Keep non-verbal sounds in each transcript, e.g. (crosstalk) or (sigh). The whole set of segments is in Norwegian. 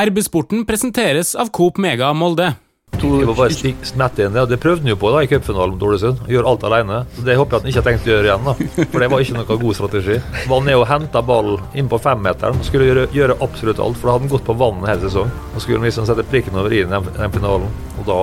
RB-sporten presenteres av Coop Mega Molde. Det var bare stikk smette inn det, og det prøvde han jo på da i cupfinalen mot Ålesund. Gjøre alt alene. Så Det håper jeg at han ikke har tenkt å gjøre igjen, da. For det var ikke noe god strategi. Var ned og henta ballen inn på femmeteren. Skulle gjøre, gjøre absolutt alt, for da hadde han gått på vann hele sesongen. Og skulle han liksom sette prikken over i den, den finalen. Og da,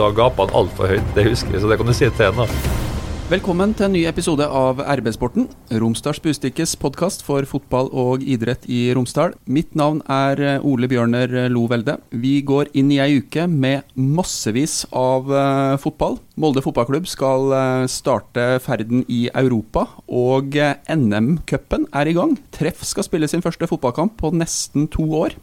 da gapa han altfor høyt. Det husker vi, så det kan du si til ham. da. Velkommen til en ny episode av RB-sporten, Romsdals Bustikkes podkast for fotball og idrett i Romsdal. Mitt navn er eh, Ole Bjørner Lo Velde. Vi går inn i ei uke med massevis av uh, fotball. Molde fotballklubb skal starte ferden i Europa, og NM-cupen er i gang. Treff skal spille sin første fotballkamp på nesten to år.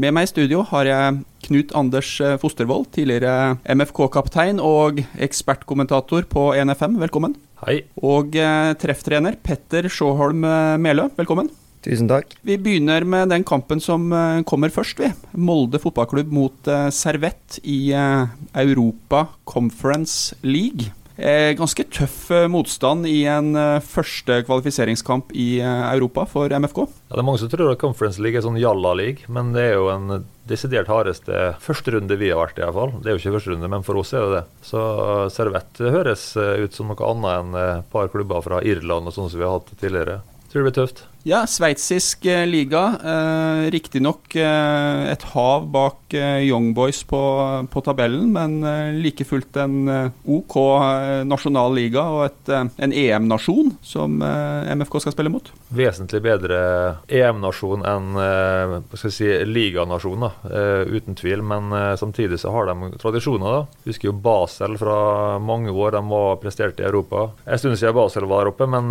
Med meg i studio har jeg Knut Anders eh, Fostervold, tidligere MFK-kaptein og ekspertkommentator på NFM. Velkommen. Hei. Og eh, trefftrener Petter Sjåholm eh, Melø. Velkommen. Tusen takk. Vi begynner med den kampen som eh, kommer først, vi. Molde fotballklubb mot eh, Servett i eh, Europa Conference League. Eh, ganske tøff eh, motstand i en eh, første kvalifiseringskamp i Europa for MFK. Ja, det er mange som tror at Conference League er sånn jalla-league, men det er jo en desidert hardeste første runde vi har vært i. hvert fall. Det er jo ikke første runde, men for oss er det det. Så Servett høres ut som noe annet enn et par klubber fra Irland og sånn som vi har hatt tidligere. Tror det blir tøft. Ja, sveitsisk eh, liga. Eh, Riktignok eh, et hav bak eh, Young Boys på, på tabellen, men like fullt en OK nasjonal liga og et, en EM-nasjon som MFK skal spille mot. Vesentlig bedre EM-nasjon enn eh, skal si, liganasjon, uten tvil. Men samtidig så har de tradisjoner. da. Husker jo Basel fra mange år. De var prestert i Europa. En stund siden Basel var der oppe, men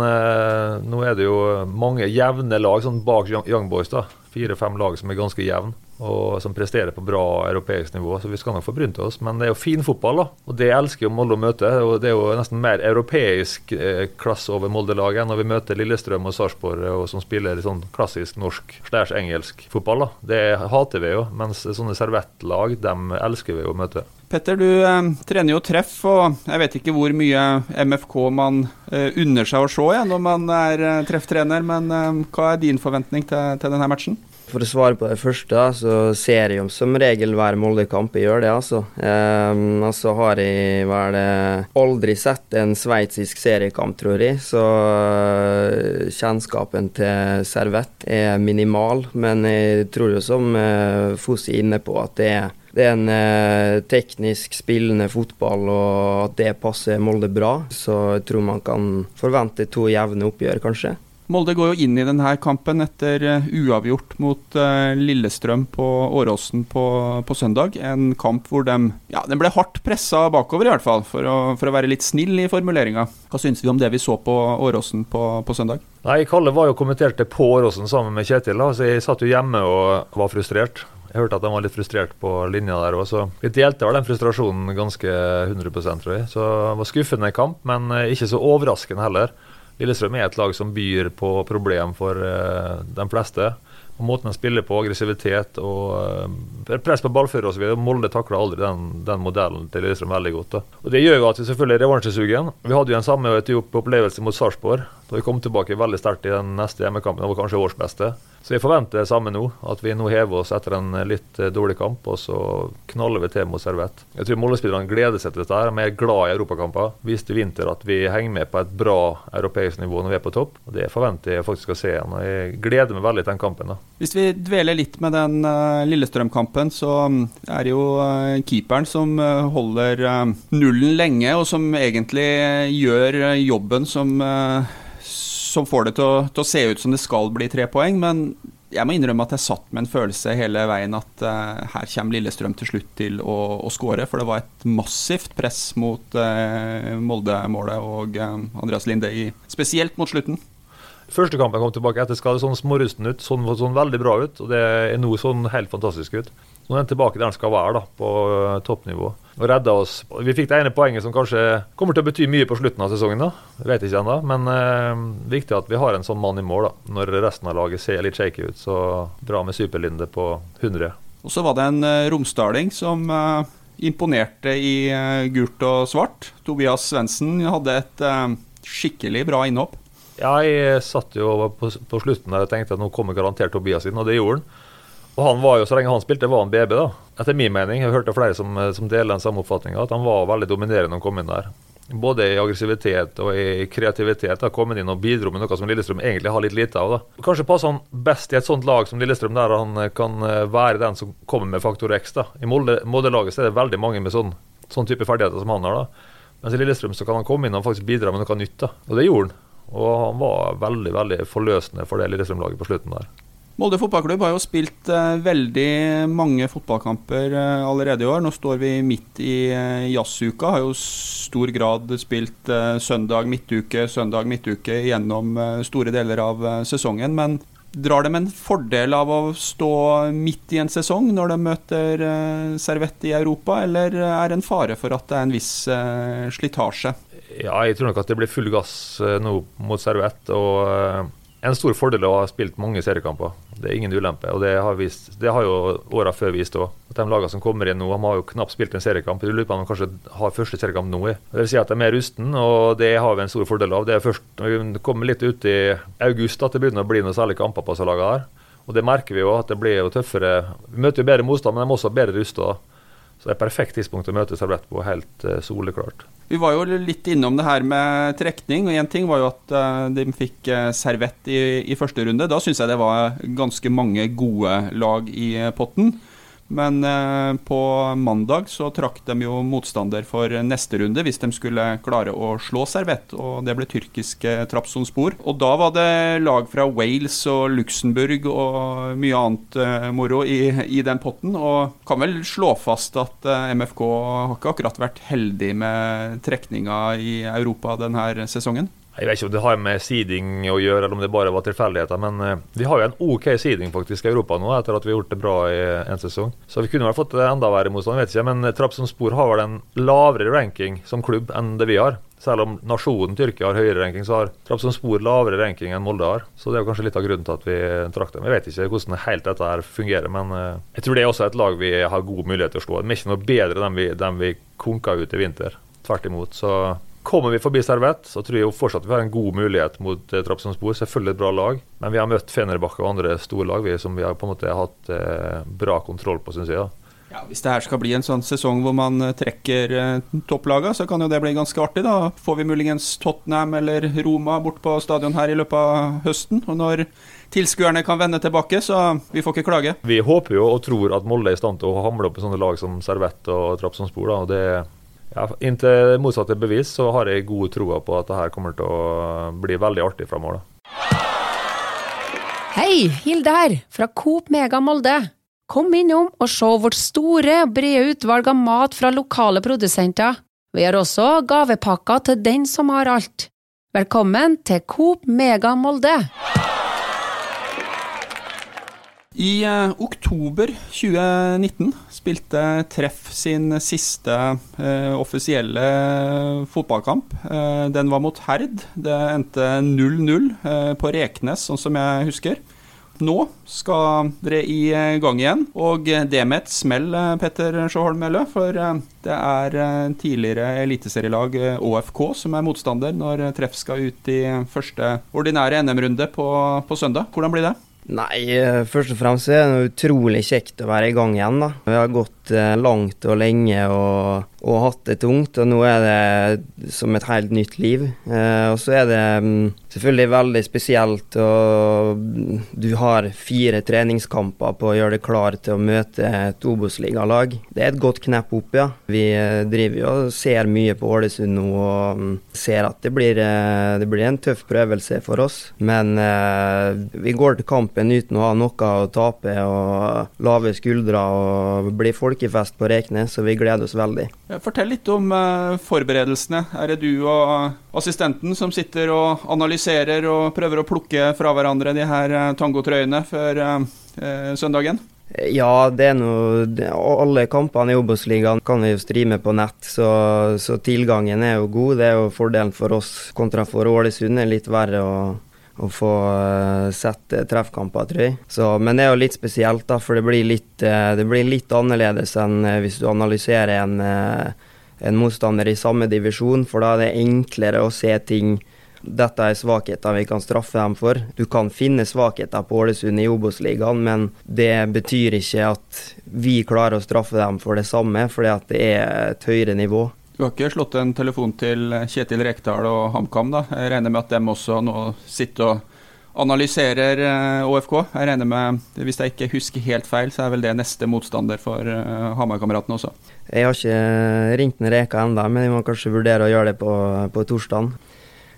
nå er det jo mange jevne lag sånn bak Young Boys. da. Fire-fem lag som er ganske jevne, og som presterer på bra europeisk nivå. Så vi skal nok få brynt oss. Men det er jo fin fotball, da. Og det elsker jo Molde å møte. og Det er jo nesten mer europeisk eh, klasse over Molde-laget når vi møter Lillestrøm og Sarpsborg, som spiller litt sånn klassisk norsk slash engelsk fotball. da. Det hater vi jo, mens sånne servettlag, dem elsker vi å møte. Petter, du eh, trener jo treff, og jeg vet ikke hvor mye MFK man eh, unner seg å se ja, når man er eh, trefftrener, men hva er din forventning til, til denne matchen? For å svare på det første, da, så ser jeg jo som regel hver Molde-kamp jeg gjør det, altså. Um, og har jeg vel eh, aldri sett en sveitsisk seriekamp, tror jeg. Så eh, kjennskapen til Servett er minimal. Men jeg tror jo som uh, Fossi er inne på, at det er det er en eh, teknisk spillende fotball, og at det passer Molde bra. Så jeg tror man kan forvente to jevne oppgjør, kanskje. Molde går jo inn i denne kampen etter eh, uavgjort mot eh, Lillestrøm på Åråsen på, på søndag. En kamp hvor de, ja, den ble hardt pressa bakover, i hvert fall, for å, for å være litt snill i formuleringa. Hva syns vi om det vi så på Åråsen på, på søndag? Nei, Kalle var jo kommenterte på Åråsen sammen med Kjetil, da, så jeg satt jo hjemme og var frustrert. Jeg hørte at de var litt frustrert på linja der òg, så vi delte vel den frustrasjonen ganske 100% tror jeg. Så det var skuffende kamp, men eh, ikke så overraskende heller. Lillestrøm er et lag som byr på problem for uh, de fleste. Og Måten de spiller på, aggressivitet og uh, press på ballfører osv. Molde takla aldri den, den, modellen til Lillestrøm veldig godt. Da. Og Det gjør jo at vi selvfølgelig er revansjesugen. Vi hadde jo en samme opplevelse mot Sarpsborg. Da vi kom tilbake veldig sterkt i den neste hjemmekampen. Det var kanskje årsbeste. Så jeg forventer det samme nå. At vi nå hever oss etter en litt eh, dårlig kamp, og så knaller vi til mot Servett. Jeg tror Molde-spillerne gleder seg til dette. her, De er glad i europakamper. Viste i vinter at vi henger med på et bra europeisk nivå når vi er på topp. og Det forventer jeg faktisk å se igjen. og Jeg gleder meg veldig til den kampen. da. Hvis vi dveler litt med den uh, Lillestrøm-kampen, så mm, er det jo uh, keeperen som uh, holder nullen lenge, og som egentlig gjør jobben som som får det til å, til å, se ut som det skal bli tre poeng. Men jeg må innrømme at jeg satt med en følelse hele veien at uh, her kommer Lillestrøm til slutt til å, å skåre. For det var et massivt press mot uh, Molde-målet og uh, Andreas Linde, i, spesielt mot slutten. Første kampen kom tilbake etter skade, sånn smårusten ut. Sånn, sånn veldig bra ut. Og det er nå sånn helt fantastisk ut. Nå er han tilbake der han skal være, da, på toppnivå. Og redda oss. Vi fikk det ene poenget som kanskje kommer til å bety mye på slutten av sesongen. da. Vet ikke ennå, men eh, viktig at vi har en sånn mann i mål da, når resten av laget ser litt shaky ut. Så bra med Superlinde på 100. Og så var det en uh, romsdaling som uh, imponerte i uh, gult og svart. Tobias Svendsen hadde et uh, skikkelig bra innhopp. Ja, jeg satt jo på, på slutten der og tenkte at nå kommer garantert Tobias inn, og det gjorde han. Og han var jo, Så lenge han spilte, var han BB, da. Etter min mening. Jeg hørte flere som, som deler den samme oppfatninga, at han var veldig dominerende når han kom inn der. Både i aggressivitet og i kreativitet. da kom inn og bidro med noe som Lillestrøm egentlig har litt lite av. da Kanskje passer han best i et sånt lag som Lillestrøm, der han kan være den som kommer med faktor X. da I Molde-laget er det veldig mange med sånn, sånn type ferdigheter som han har. da Mens i Lillestrøm så kan han komme inn og faktisk bidra med noe nytt. da Og det gjorde han. Og han var veldig veldig forløsende for det Lillestrøm-laget på slutten der. Molde fotballklubb har jo spilt eh, veldig mange fotballkamper eh, allerede i år. Nå står vi midt i eh, jazzuka. Har jo stor grad spilt eh, søndag midtuke, søndag midtuke gjennom eh, store deler av eh, sesongen. Men drar dem en fordel av å stå midt i en sesong når de møter Servette i Europa, eller er det en fare for at det er en viss slitasje? Ja, jeg tror nok at det blir full gass nå mot Servette. og en stor fordel å ha spilt mange seriekamper. Det er ingen ulempe. og Det har, vist, det har jo åra før vist òg. De lagene som kommer inn nå, de har jo knapt spilt en seriekamp. Jeg lurer på om de kanskje har første seriekamp nå. Det vil si at de er mer rusten, og det har vi en stor fordel av. Det er først når vi kommer litt ut i august at det begynner å bli noen særlige kamper på disse lagene her. Og det merker vi jo at det blir jo tøffere. Vi møter jo bedre motstand, men de er også bedre rusta. Så det er et perfekt tidspunkt å møte Servett på, helt uh, soleklart. Vi var jo litt innom det her med trekning, og én ting var jo at uh, de fikk uh, Servette i, i, første runde. Da syns jeg det var ganske mange gode lag i potten. Men eh, på mandag så trakk de jo motstander for neste runde hvis de skulle klare å slå Servett, og det ble tyrkiske Trapsonspor. Og da var det lag fra Wales og Luxembourg og mye annet eh, moro i, i, den potten. Og kan vel slå fast at eh, MFK har ikke akkurat vært heldig med trekninga i Europa denne sesongen? Jeg vet ikke om det har med seeding å gjøre, eller om det bare var tilfeldigheter. Men uh, vi har jo en OK seeding faktisk i Europa nå, etter at vi har gjort det bra i en sesong. Så vi kunne vel fått enda verre motstand, vet ikke. Men uh, Trabzonspor har vel en lavere ranking som klubb enn det vi har. Selv om nasjonen Tyrkia har høyere ranking, så har Trabzonspor lavere ranking enn Molde har. Så det er kanskje litt av grunnen til at vi trakk dem. Jeg vet ikke hvordan helt dette her fungerer, men jeg tror det er også et lag vi har god mulighet til å slå. De er ikke noe bedre enn vi, dem vi konka ut i vinter. Tvert imot. Så Kommer vi forbi Servett, så tror jeg jo fortsatt vi har en god mulighet mot eh, Trabzonspor. Selvfølgelig et bra lag, men vi har møtt Fenerbahçe og andre store lag vi, som vi har på en måte hatt eh, bra kontroll på, syns jeg. Ja, Hvis det her skal bli en sånn sesong hvor man eh, trekker eh, topplagene, så kan jo det bli ganske artig. Da får vi muligens Tottenham eller Roma bort på stadion her i løpet av høsten. Og når tilskuerne kan vende tilbake, så vi får ikke klage. Vi håper jo og tror at Molde er i stand til å hamle opp i sånne lag som Servett og Trabzonspor. Da, og det ja, Inntil motsatte bevis så har jeg god tro på at det her kommer til å bli veldig artig framover. Hei, Hilde her, fra Coop Mega Molde. Kom innom og se vårt store, brede utvalg av mat fra lokale produsenter. Vi har også gavepakker til den som har alt. Velkommen til Coop Mega Molde. I uh, oktober 2019 spilte Treff sin siste uh, offisielle fotballkamp. Uh, den var mot Herd. Det endte 0-0 på Reknes, sånn som jeg husker. Nå skal dere i gang igjen, og det med et smell, Petter Sjåholm Melle. For det er tidligere eliteserielag ÅFK som er motstander når Treff skal ut i første ordinære NM-runde på, på søndag. Hvordan blir det? Nei, eh, først og fremst er det utrolig kjekt å være i gang igjen. da. Vi har gått eh, langt og lenge og og hatt det tungt, og nå er det som et helt nytt liv. Eh, og så er det um, selvfølgelig veldig spesielt, og du har fire treningskamper på å gjøre deg klar til å møte et Obos-ligalag. Det er et godt knepp opp, ja. Vi uh, driver jo og ser mye på Ålesund nå og um, ser at det blir, det blir, en tøff prøvelse for oss. Men vi går til kampen uten å ha noe å tape og lave skuldre og blir folkefest på Reknes, så vi gleder oss veldig. Fortell litt om uh, forberedelsene. Er det du og assistenten som sitter og analyserer og prøver å plukke fra hverandre de her uh, tangotrøyene før søndagen? Ja, det er noe Alle kampene i Obos-ligaen kan vi jo streame på nett, så, så, tilgangen er jo god. Det er jo fordelen for oss kontra for Ålesund. er litt verre å å få uh, sett uh, treffkamper, tror jeg. Så, men det er jo litt spesielt, da, for det blir litt, uh, det blir litt annerledes enn hvis du analyserer en, en, motstander i samme divisjon, for da er det enklere å se ting dette er svakheter vi kan straffe dem for. Du kan finne svakheter på Ålesund i Obos-ligaen, men det betyr ikke at vi klarer å straffe dem for det samme, fordi at det er et høyere nivå. Du har ikke slått en telefon til Kjetil Rekdal og HamKam, da? Jeg regner med at dem også nå sitter og analyserer ÅFK. Eh, jeg regner med, Hvis jeg ikke husker helt feil, så er vel det neste motstander for uh, Hamar-kameratene også? Jeg har ikke ringt den Reka ennå, men vi må kanskje vurdere å gjøre det på, på torsdag.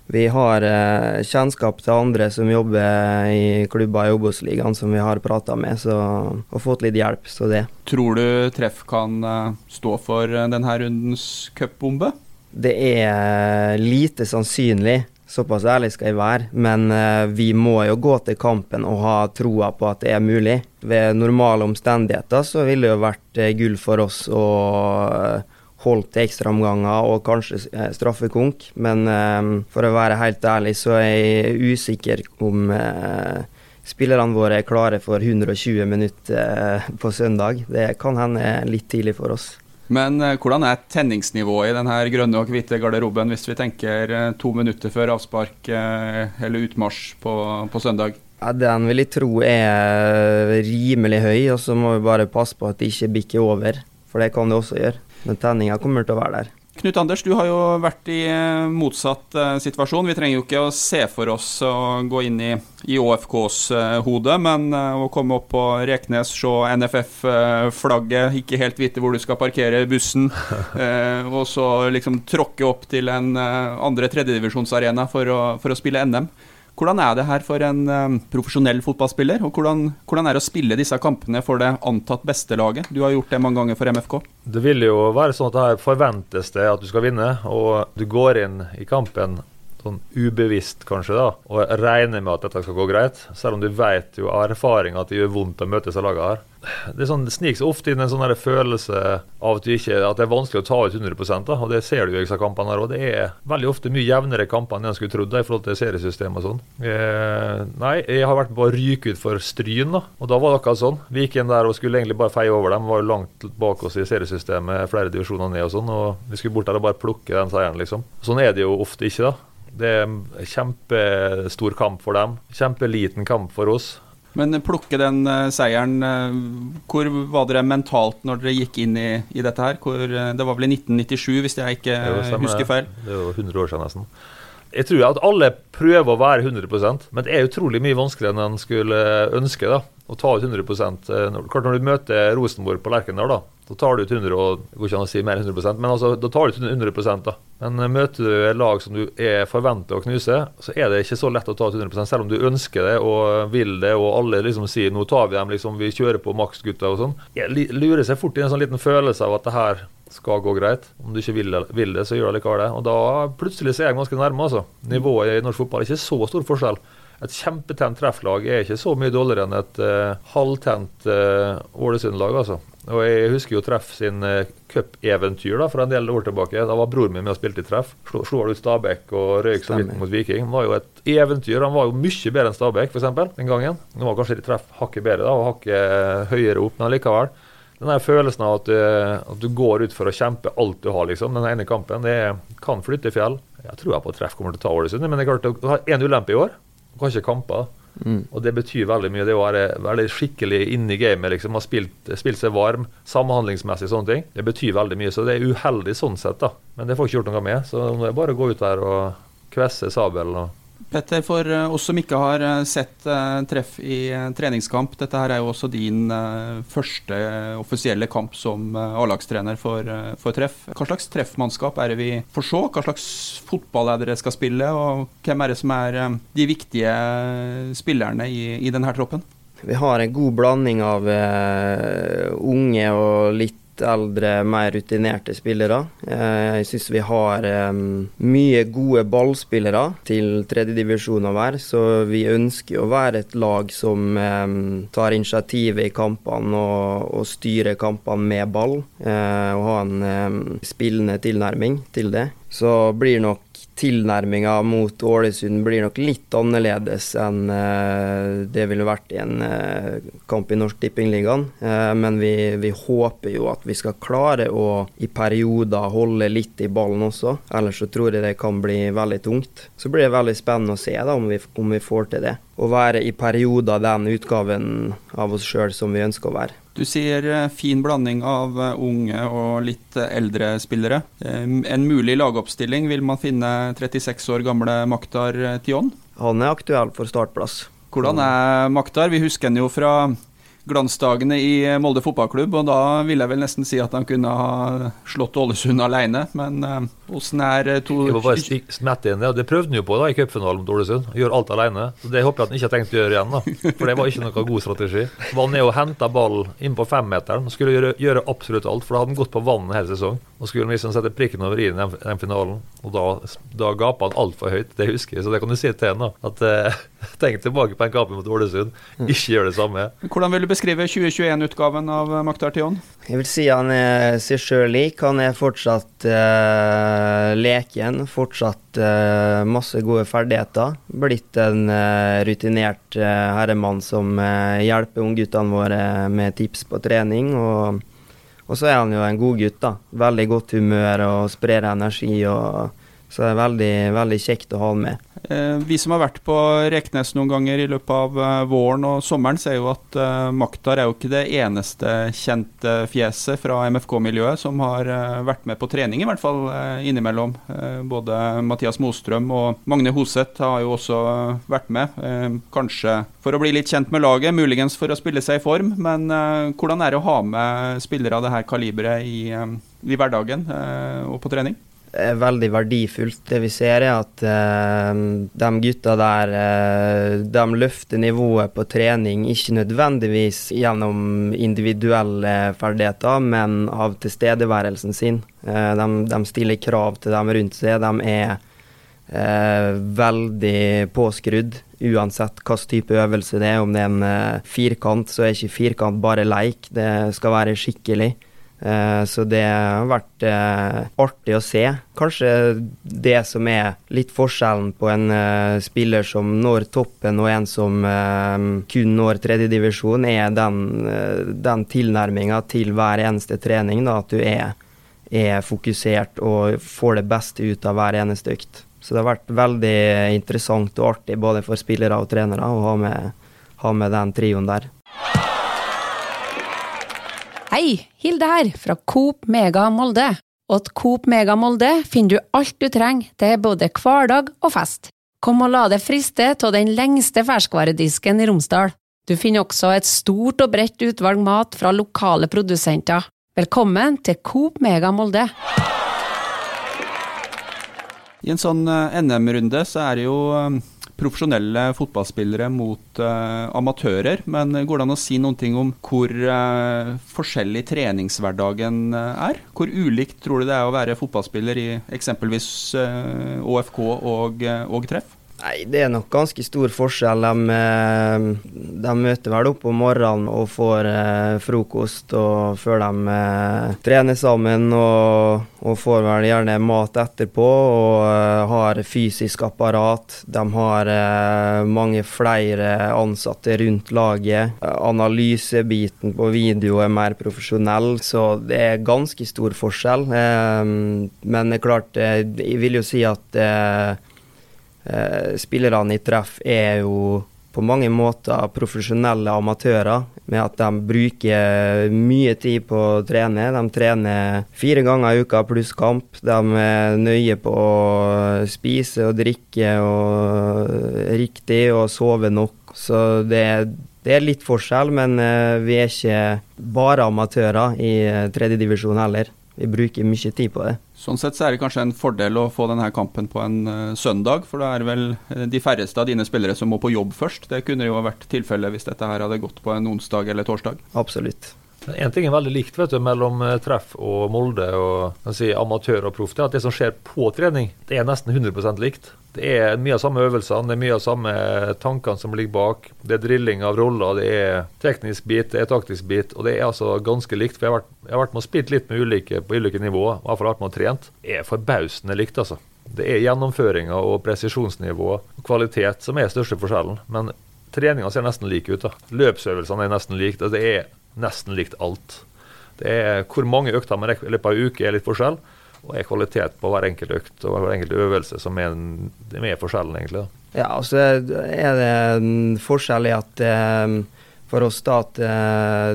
Vi har eh, kjennskap til andre som jobber i klubber i Obos-ligaen som vi har prata med, så, og fått litt hjelp. Så det. Tror du Treff kan eh, stå for eh, denne rundens cupbombe? Det er lite sannsynlig. Såpass ærlig skal jeg være. Men vi må jo gå til kampen og ha troa på at det er mulig. Ved normale omstendigheter så ville det jo vært gull for oss uh, holdt til ekstraomganger og kanskje eh, straffekonk. Men um, for å være helt ærlig så er jeg usikker om uh, spillerne våre er klare for 120 minutter på søndag. Det kan hende litt tidlig for oss. Men hvordan er tenningsnivået i denne grønne og hvite garderoben hvis vi tenker to minutter før avspark eller utmarsj på, på søndag? Ja, Den vil jeg tro er rimelig høy, og så må vi bare passe på at det ikke bikker over. For det kan det også gjøre. Men tenninga kommer til å være der. Knut Anders, du har jo vært i eh, motsatt uh, situasjon. Vi trenger jo ikke å se for oss å gå inn i, i ÅFKs uh, hode, men å komme opp på Reknes, se NFF-flagget, ikke helt vite hvor du skal parkere bussen, (laughs) og så liksom tråkke opp til en andre tredjedivisjonsarena for, for å spille NM. Hvordan er det her for en um, profesjonell fotballspiller? Og hvordan, hvordan, er det å spille disse kampene for det antatt beste laget? Du har gjort det mange ganger for MFK. Det vil jo være sånn at her forventes det at du skal vinne, og du går inn i kampen sånn ubevisst kanskje da, og regner med at dette skal gå greit, selv om du vet jo av erfaring at det gjør vondt å møte disse lagene her. Det, sånn, sniker seg ofte inn en sånn følelse av at, ikke, at, det er vanskelig å ta ut 100 da, og det ser du i disse kampene. her, og Det er veldig ofte mye jevnere kamper enn jeg skulle trodd i forhold til seriesystemet og sånn. Eh, nei, jeg har vært på å ryke ut for Stryn, da, og da var det akkurat sånn. Vi gikk inn der og skulle egentlig bare feie over dem. Var jo langt bak oss i seriesystemet, flere divisjoner ned og sånn, og vi skulle bort der og bare plukke den seieren, liksom. Sånn er det jo ofte ikke, da. Det er en kjempestor kamp for dem. Kjempeliten kamp for oss. Men plukke den uh, seieren, uh, hvor var dere mentalt når dere gikk inn i, i dette her? Hvor, uh, det var vel i 1997, hvis jeg ikke husker feil? Det er jo 100 år siden nesten. Jeg tror at alle prøver å være 100% men det er utrolig mye vanskeligere enn en skulle ønske. da, Å ta ut 100 Klart Når du møter Rosenborg på Lerkendal, da, da tar du ut 100 og, går ikke an å si mer enn 100% men altså, da tar du ut 100 da. Men uh, møter du et lag som du er forventa å knuse, så er det ikke så lett å ta ut 100 selv om du ønsker det og vil det, og alle liksom sier 'nå tar vi dem', liksom, vi kjører på maks, gutta og sånn. Jeg lurer seg fort i en sånn liten følelse av at det her skal gå greit. Om du ikke vil, vil det, så gjør det likevel det. Og da plutselig så er jeg ganske nærme, altså. Nivået i norsk fotball er ikke så stor forskjell. Et kjempetent trefflag er ikke så mye dårligere enn et uh, halvtent uh, Ålesund-lag, altså. Og Jeg husker jo Treff sin uh, cupeventyr for en del år tilbake. Da var bror min med og spilte i Treff. Slo, han ut Stabæk og røyk så vidt mot Viking. Det var jo et eventyr. Han var jo mye bedre enn Stabæk f.eks. den gangen. Nå var kanskje Treff hakket bedre da, og hakket høyere opp, men likevel. Den der følelsen av at du, at du, går ut for å kjempe alt du har, liksom. Den ene kampen. Det kan flytte fjell. Jeg tror jeg på Treff kommer til å ta Ålesund, men det er klart én ulempe i år. Du kan ikke kamper. Mm. Og det betyr veldig mye. Det å være veldig skikkelig inne i gamet, liksom, ha spilt, spilt, seg varm, samhandlingsmessig sånne ting, det betyr veldig mye. Så det er uheldig sånn sett, da. Men det får ikke gjort noe med. Så nå er det bare å gå ut der og kvesse sabelen. og Petter, for eh, oss som ikke har eh, sett uh, treff i uh, treningskamp, dette her er jo også din uh, første offisielle kamp som A-lagstrener for, for, treff. Hva slags treffmannskap er det vi får se? Hva slags fotball er det dere skal spille, og hvem er det som er de viktige spillerne i, i denne troppen? Vi har en god blanding av unge og litt eldre, mer rutinerte spillere. Eh, jeg syns vi har mye gode ballspillere til tredjedivisjoner hver, så vi ønsker å være et lag som tar initiativet i kampene og, og styrer kampene med ball. Eh, og ha en spillende tilnærming til det. Så blir nok tilnærminga mot Ålesund blir nok litt annerledes enn uh, det ville vært i en uh, kamp i Norsk Tippingligaen. Uh, men vi, vi, håper jo at vi skal klare å i perioder holde litt i ballen også. Ellers så tror jeg det kan bli veldig tungt. Så blir det veldig spennende å se da, om vi, om vi får til det. Å være i perioder den utgaven av oss sjøl som vi ønsker å være. Du sier eh, fin blanding av eh, unge og litt eh, eldre spillere. En mulig lagoppstilling vil man finne 36 år gamle Maktar Tion? Han er aktuell for startplass. Hvordan er Maktar? Vi husker han jo fra glansdagene i Molde fotballklubb, og da vil jeg vel nesten si at han kunne ha slått Ålesund alene, men Åssen er eh, to Jeg må bare smette inn det. Det prøvde han jo på da i cupfinalen mot Ålesund. Gjøre alt alene. Så Det håper jeg at han ikke har tenkt å gjøre igjen. da. For det var ikke noe god strategi. Var ned og henta ball inn på femmeteren. Skulle gjøre, gjøre absolutt alt, for da hadde han gått på vannet hele sesongen. Og skulle liksom sette prikken over i den, den finalen. Og da, da gapa han altfor høyt. Det husker jeg. Så det kan du si til ham. At eh, (laughs) tenk tilbake på en kamp mot Ålesund. Ikke gjør det samme. Hvordan vil du beskrive 2021-utgaven av Maktar Tion? Jeg vil si han er seg sjøl lik. Han er fortsatt uh, leken, fortsatt uh, masse gode ferdigheter. Blitt en uh, rutinert herremann som hjelper ungguttene våre med tips på trening. Og, og, så er han jo en god gutt. da. Veldig godt humør og sprer energi. og så det er veldig, veldig kjekt å ha han med. Eh, vi som har vært på Reknes noen ganger i løpet av eh, våren og sommeren, ser jo at uh, Maktar er jo ikke det eneste kjente fjeset fra MFK-miljøet som har vært med på trening, i hvert fall innimellom. både Mathias Mostrøm og Magne Hoseth har jo også vært med. kanskje for å bli litt kjent med laget, muligens for å spille seg i form. Men hvordan er det å ha med spillere av det her kaliberet i, i hverdagen og på trening? Er veldig verdifullt. Det vi ser, er at eh, de gutta der eh, de løfter nivået på trening, ikke nødvendigvis gjennom individuelle ferdigheter, men av tilstedeværelsen sin. Eh, de, de, stiller krav til dem rundt seg. De er veldig påskrudd. Uansett hvilken type øvelse det er, om det er en firkant, så er ikke firkant bare leik. Det skal være skikkelig. Eh, så det har vært eh, artig å se. Kanskje det som er litt forskjellen på en eh, spiller som når toppen og en som kun når tredjedivisjon, er den, den tilnærminga til hver eneste trening. Da, at du er, er fokusert og får det beste ut av hver eneste økt. Så det har vært veldig interessant og artig både for spillere og trenere å ha med, ha med den trioen der. Hei, Hilde her, fra Coop Mega Molde. Og Coop Mega Molde finner du alt du trenger til både hverdag og fest. Kom og la deg friste av den lengste ferskvaredisken i Romsdal. Du finner også et stort og bredt utvalg mat fra lokale produsenter. Velkommen til Coop Mega Molde. I en sånn eh, NM-runde så er det jo eh, profesjonelle fotballspillere mot uh, amatører. Men går det an å si noen ting om hvor uh, forskjellig treningshverdagen uh, er? Hvor ulikt tror du det er å være fotballspiller i eksempelvis ÅFK og, og Treff? Nei, det er nok ganske stor forskjell. De, eh, de møter vel opp om morgenen og får eh, frokost og før de eh, trener sammen. Og, og, får vel gjerne mat etterpå og har fysisk apparat. De har mange flere ansatte rundt laget. Analysebiten på video er mer profesjonell, så det er ganske stor forskjell. Men det er klart, jeg vil jo si at eh, spillerne i treff er jo på mange måter profesjonelle amatører, med at de bruker mye tid på å trene. De trener fire ganger i uka pluss kamp. De er nøye på å spise og drikke og riktig og sove nok. Så det, det er litt forskjell, men eh, vi er ikke bare amatører i eh, tredjedivisjon heller. Vi bruker mye tid på det. Sånn sett så er det kanskje en fordel å få denne kampen på en uh, søndag, for da er vel eh, de færreste av dine spillere som må på jobb først. Det kunne jo vært tilfellet hvis dette her hadde gått på en onsdag eller torsdag. Absolutt. En ting er veldig likt vet du, mellom uh, treff og Molde og si, amatør og proff. Det er at det som skjer på trening, det er nesten 100% likt. Det er mye av samme øvelsene, det er mye av samme tankene som ligger bak. Det er drilling av roller, det er teknisk bit, det er taktisk bit. Og det er altså ganske likt. For jeg har vært, jeg har vært med og spilt litt med ulike på ulike nivåer, i hvert fall vært med og trent. Det er forbausende likt, altså. Det er gjennomføringa og presisjonsnivå og kvalitet som er største forskjellen. Men treninga ser nesten like ut. da. Løpsøvelsene er nesten like. Det er nesten likt alt. Det er Hvor mange økter man i løpet av en uke er litt forskjell, og er kvalitet på hver enkelt økt og hver enkelt øvelse som er, det er forskjellen, egentlig. da. Ja, altså er det en forskjell i at eh, for oss da at eh,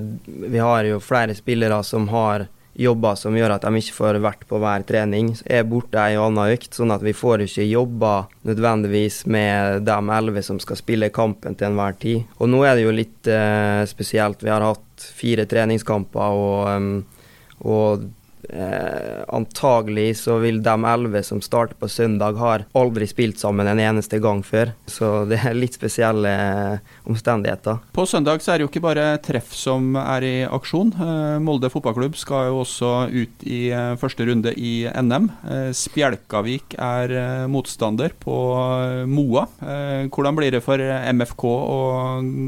vi har jo flere spillere som har jobber som gjør at de ikke får vært på hver trening. Er borte ei anna økt, sånn at vi får ikke jobba nødvendigvis med de elleve som skal spille kampen til enhver tid. Og nå er det jo litt eh, spesielt. Vi har hatt fire treningskamper, og, og Eh, antagelig så vil de elleve som starter på søndag, har aldri spilt sammen en eneste gang før. Så det er litt spesielle eh, omstendigheter. På søndag så er det jo ikke bare treff som er i aksjon. Eh, Molde fotballklubb skal jo også ut i eh, første runde i NM. Eh, Spjelkavik er eh, motstander på Moa. Hvordan blir det for MFK å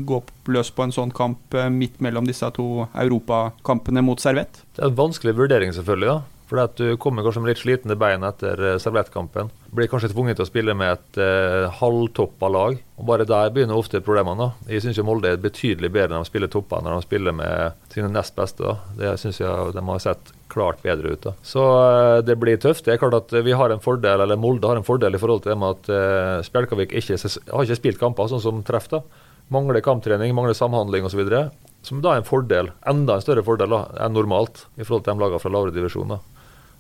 gå løs på en sånn kamp midt mellom disse to europakampene mot Servett? Det er en vanskelig vurdering, selvfølgelig. Ja. For at Du kommer kanskje med litt slitne bein etter uh, servettkampen. Blir kanskje tvunget til å spille med et eh, halvtoppa lag. og Bare der begynner ofte problemene. da. Jeg syns Molde er betydelig bedre når de spiller topper når de spiller med sine nest beste. da. Det syns jeg de har sett klart bedre ut. da. Så eh, det blir tøft. Det er klart at vi har en fordel, eller Molde har en fordel i forhold til det med at eh, Spjelkavik ikke, har ikke spilt kamper, sånn som treff. da. Mangler kamptrening, mangler samhandling osv. Som da er en fordel, enda en større fordel enn normalt i forhold til de lagene fra lavere divisjoner.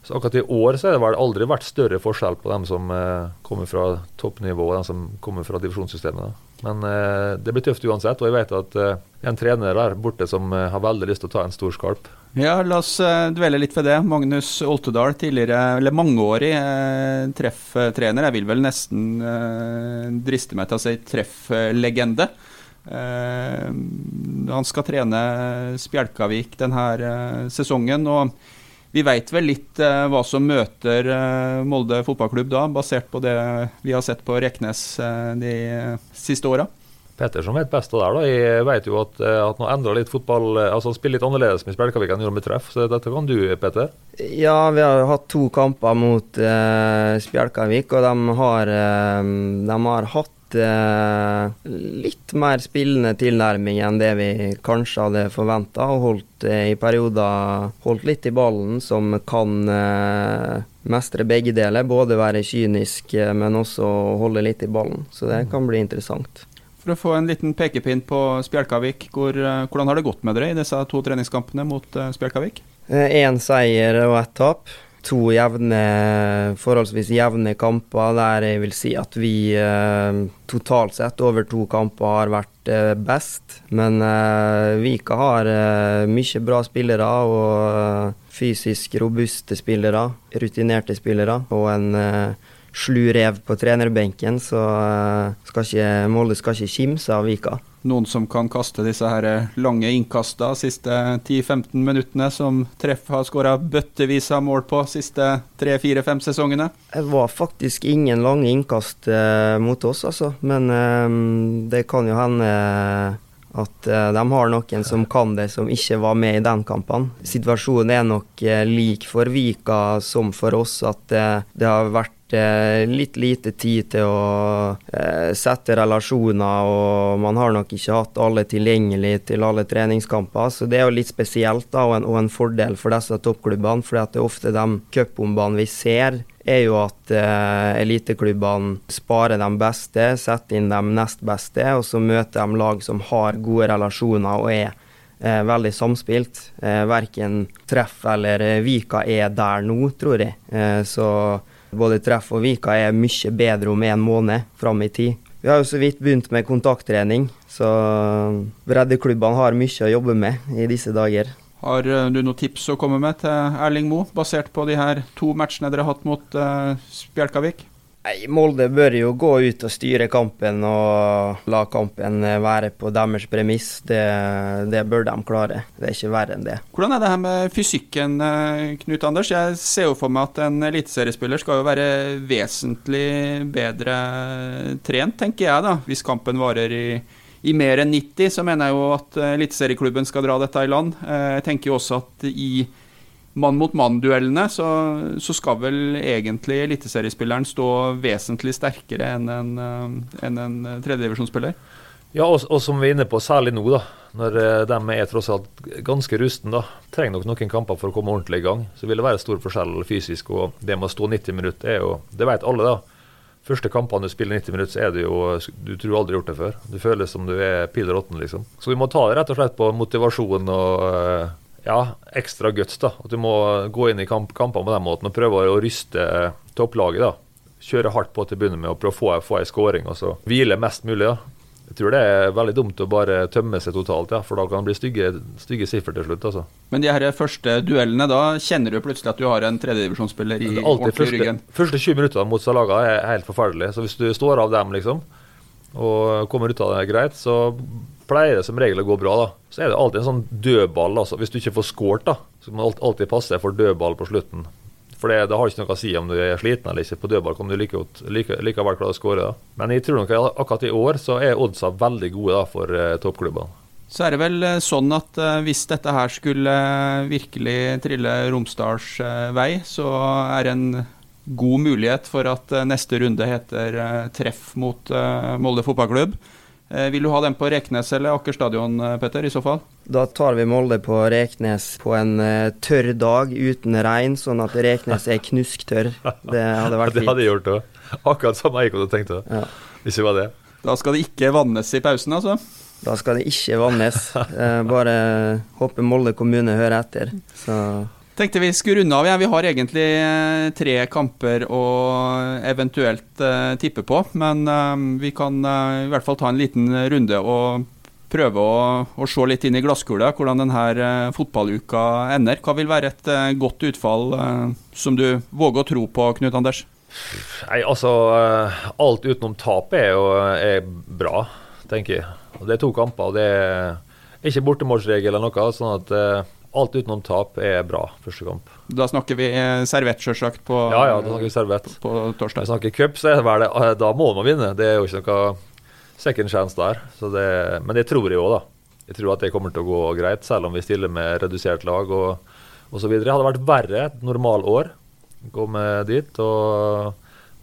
Så akkurat i år så har det vel aldri vært større forskjell på dem som eh, kommer fra toppnivå og dem som kommer fra divisjonssystemet. Men eh, det blir tøft uansett, og jeg vet at eh, en trener der borte som eh, har veldig lyst til å ta en stor skalp. Ja, la oss eh, dvele litt ved det. Magnus Oltedal, tidligere, eller mangeårig eh, trefftrener. Jeg vil vel nesten driste meg til å si trefflegende. Eh, han skal trene Spjelkavik denne eh, sesongen. og vi veit vel litt eh, hva som møter eh, Molde fotballklubb da, basert på det vi har sett på Reknes eh, de siste åra? Petter som vet best av det. Jeg vet jo at, at han endrer litt fotball Altså han spiller litt annerledes med Spjelkavik enn gjorde med treff, så dette kan du, Petter? Ja, vi har hatt to kamper mot uh, Spjelkavik, og de har, de har hatt litt mer spillende tilnærming enn det vi kanskje hadde forventa. Og holdt uh, i perioder holdt litt i ballen, som kan uh, mestre begge deler. Både være kynisk, men også holde litt i ballen. Så det kan bli interessant. For å få en liten pekepinn på Spjelkavik, hvor, hvordan har det gått med dere i disse to treningskampene mot Spjelkavik? Én seier og ett tap to jevne, forholdsvis jevne kamper der jeg vil si at vi eh, totalt sett over to kamper har vært eh, best. Men eh, Vika har eh, mye bra spillere og eh, fysisk robuste spillere, rutinerte spillere og en eh, slu rev på trenerbenken, så skal ikke, Molde skal ikke kimse av Vika noen som kan kaste disse her lange innkasta siste 10-15 minuttene, som Treff har skåra bøttevis av mål på siste 3-4-5 sesongene? Det var faktisk ingen lange innkast eh, mot oss, altså. Men eh, det kan jo hende at eh, de har noen som kan det, som ikke var med i den kampen. Situasjonen er nok eh, lik for Vika som for oss, at eh, det har vært Eh, litt lite tid til å eh, sette relasjoner, og man har nok ikke hatt alle tilgjengelig til alle treningskamper. Så det er jo litt spesielt da, og en, og en fordel for disse toppklubbene. For det er ofte de cupbombene vi ser, er jo at eh, eliteklubbene sparer de beste, setter inn de nest beste, og så møter de lag som har gode relasjoner og er eh, veldig samspilt. Eh, verken Treff eller eh, Vika er der nå, tror jeg. Eh, så både treff og Vika er mye bedre om en måned fram i tid. Vi har jo så vidt begynt med kontakttrening, så breddeklubbene har mye å jobbe med i disse dager. Har eh, du noen tips å komme med til Erling Moe, basert på de her to matchene dere har hatt mot Spjelkavik? Nei, Molde bør jo gå ut og styre kampen og la kampen være på deres premiss. Det, det, bør de klare. Det er ikke verre enn det. Hvordan er det her med fysikken, eh, Knut Anders? Jeg ser jo for meg at en eliteseriespiller skal jo være vesentlig bedre trent, tenker jeg da. Hvis kampen varer i, i mer enn 90, så mener jeg jo at eliteserieklubben skal dra dette i land. Eh, jeg tenker jo også at i mann-mot-mann-duellene, så, så, skal vel egentlig eliteseriespilleren stå vesentlig sterkere enn en, eh, enn en tredjedivisjonsspiller? Ja, og, og, som vi er inne på, særlig nå, da, når uh, de er tross alt ganske rusten, trenger nok noen kamper for å komme ordentlig i gang. Så vil det være stor forskjell fysisk. Og det med å stå 90 minutter er jo Det vet alle, da. Første kampene du spiller 90 minutter, så er det jo Du tror aldri gjort det før. Du føles som du er pil råtten, liksom. Så vi må ta det rett og slett på motivasjon og uh, ja, ekstra guts. da. At du må gå inn i kamp, kampene på den måten og prøve å ryste topplaget. da. Kjøre hardt på til å begynne med og prøve å få, få ei scoring og så hvile mest mulig. da. Jeg tror det er veldig dumt å bare tømme seg totalt, ja, for da kan det bli stygge, stygge siffer til slutt. altså. Men de her første duellene, da kjenner du plutselig at du har en tredjedivisjonsspiller i ordentlig første, ryggen? Første 20 minutter mot Salaga er helt forferdelig. Så hvis du står av dem, liksom, og kommer ut av det greit, så pleier det som regel å gå bra. da. Så er det alltid en sånn dødball. altså. Hvis du ikke får skåret, da, så må du alltid passe for dødball på slutten. For det, det, har ikke noe å si om du er sliten eller ikke. På dødball kan du like, like, likevel klare å skåre. Men jeg tror nok akkurat i år så er oddsa veldig gode da, for eh, toppklubbene. Så er det vel eh, sånn at uh, hvis dette her skulle virkelig trille Romsdals vei, så er det en god mulighet for at neste runde heter treff mot Molde fotballklubb. Eh, vil du ha den på Reknes eller Aker stadion, eh, Petter, i så fall? Da tar vi Molde på Reknes på en uh, tørr dag uten regn, sånn at Reknes er knusktørr. Det hadde vært (laughs) fint. det hadde jeg gjort òg. Akkurat samme jeg kunne tenkt òg. Ja. Hvis det var det. Da skal det ikke vannes i pausen, altså? Da skal det ikke vannes. Uh, (laughs) bare håper Molde kommune hører etter. Så Tenkte vi skulle runde av. Ja. Vi har egentlig eh, tre kamper å eventuelt uh, tippe på. Men uh, vi kan uh, i hvert fall ta en liten runde og prøve å, å se litt inn i glasskula hvordan denne fotballuka ender. Hva vil være et godt utfall som du våger å tro på, Knut Anders? Nei, altså Alt utenom tap er jo er bra, tenker jeg. Det er to kamper, og det er ikke bortemålsregel eller noe. sånn at Alt utenom tap er bra første kamp. Da snakker vi eh, servett, sjølsagt, på, ja, ja, da snakker vi servett. på torsdag. Vi snakker cup, så er det vel det. Eh, da må man vinne. Det er jo ikke noe second chance der. Det, men det tror jeg òg, da. Jeg tror at det kommer til å gå greit, selv om vi stiller med redusert lag og osv. Det hadde vært verre et normalår. Komme dit og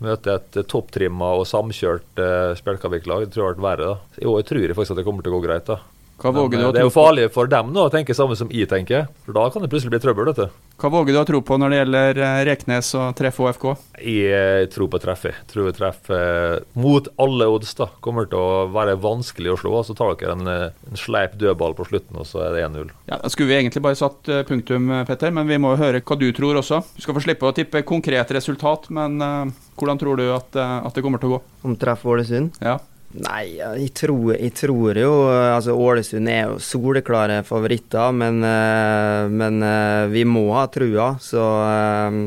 møte et topptrimma og samkjørt uh, Spjelkavik-lag. Det tror jeg hadde vært verre. da. I år tror jeg faktisk at det kommer til å gå greit. da. Hva våger du å eh, det er jo farlig for dem nå å tenke samme som jeg tenker, for da kan det plutselig bli trøbbel. dette. Hva våger du å tro på når det gjelder eh, Reknes og treffe OFK? Jeg eh, tror på treffet Jeg tror treffet mot alle odds da, kommer til å være vanskelig å slå. Så tar dere en, en sleip dødball på slutten, og så er det 1-0. Ja, Da skulle vi egentlig bare satt punktum, Petter, men vi må høre hva du tror også. Du skal få slippe å tippe konkret resultat, men uh, hvordan tror du at, uh, at, det kommer til å gå? Om treff Ålesund? Ja. Nei, jeg tror, jeg tror, jo altså Ålesund er jo soleklare favoritter, men, eh, men eh, vi må ha trua. Så eh,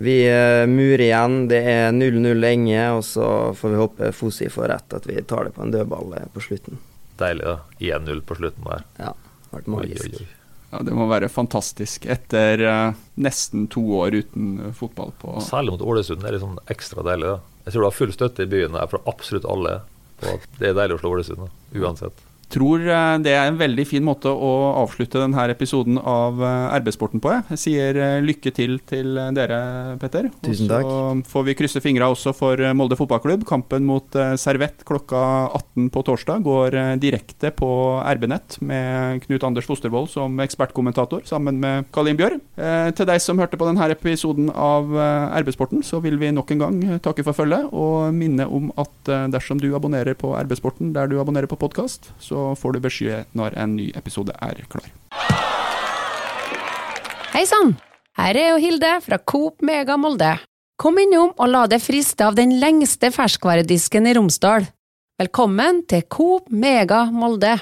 vi murer igjen. Det er 0-0 lenge, og så får vi håpe Fosi får rett, at vi tar det på en dødball på slutten. Deilig, da. 1-0 på slutten der. Ja, det vært magisk. Oi, oi, oi. Ja, Det må være fantastisk etter uh, nesten to år uten uh, fotball. på Særlig mot Ålesund. Det er liksom ekstra deilig. da. Jeg tror du har full støtte i byen her fra absolutt alle og at det er deilig å slå Ålesund, uansett tror eh, det er en veldig fin måte å avslutte denne episoden av arbeidssporten på. Jeg sier eh, lykke til til dere, Petter. Tusen takk. Og så får vi krysse fingra også for Molde fotballklubb. Kampen mot Servett klokka 18 på torsdag går direkte på RB-nett med Knut Anders Fostervoll som ekspertkommentator sammen med Kalin Bjørn. Til deg som hørte på denne episoden av RB-sporten, så vil vi nok en gang takke for følget og minne om at dersom du abonnerer på RB-sporten der du abonnerer på podkast, så får du beskjed når en ny episode er klar. Hei sann! Her er jo Hilde fra Coop Mega Molde. Kom innom og la deg friste av den lengste ferskvaredisken i Romsdal. Velkommen til Coop Mega Molde.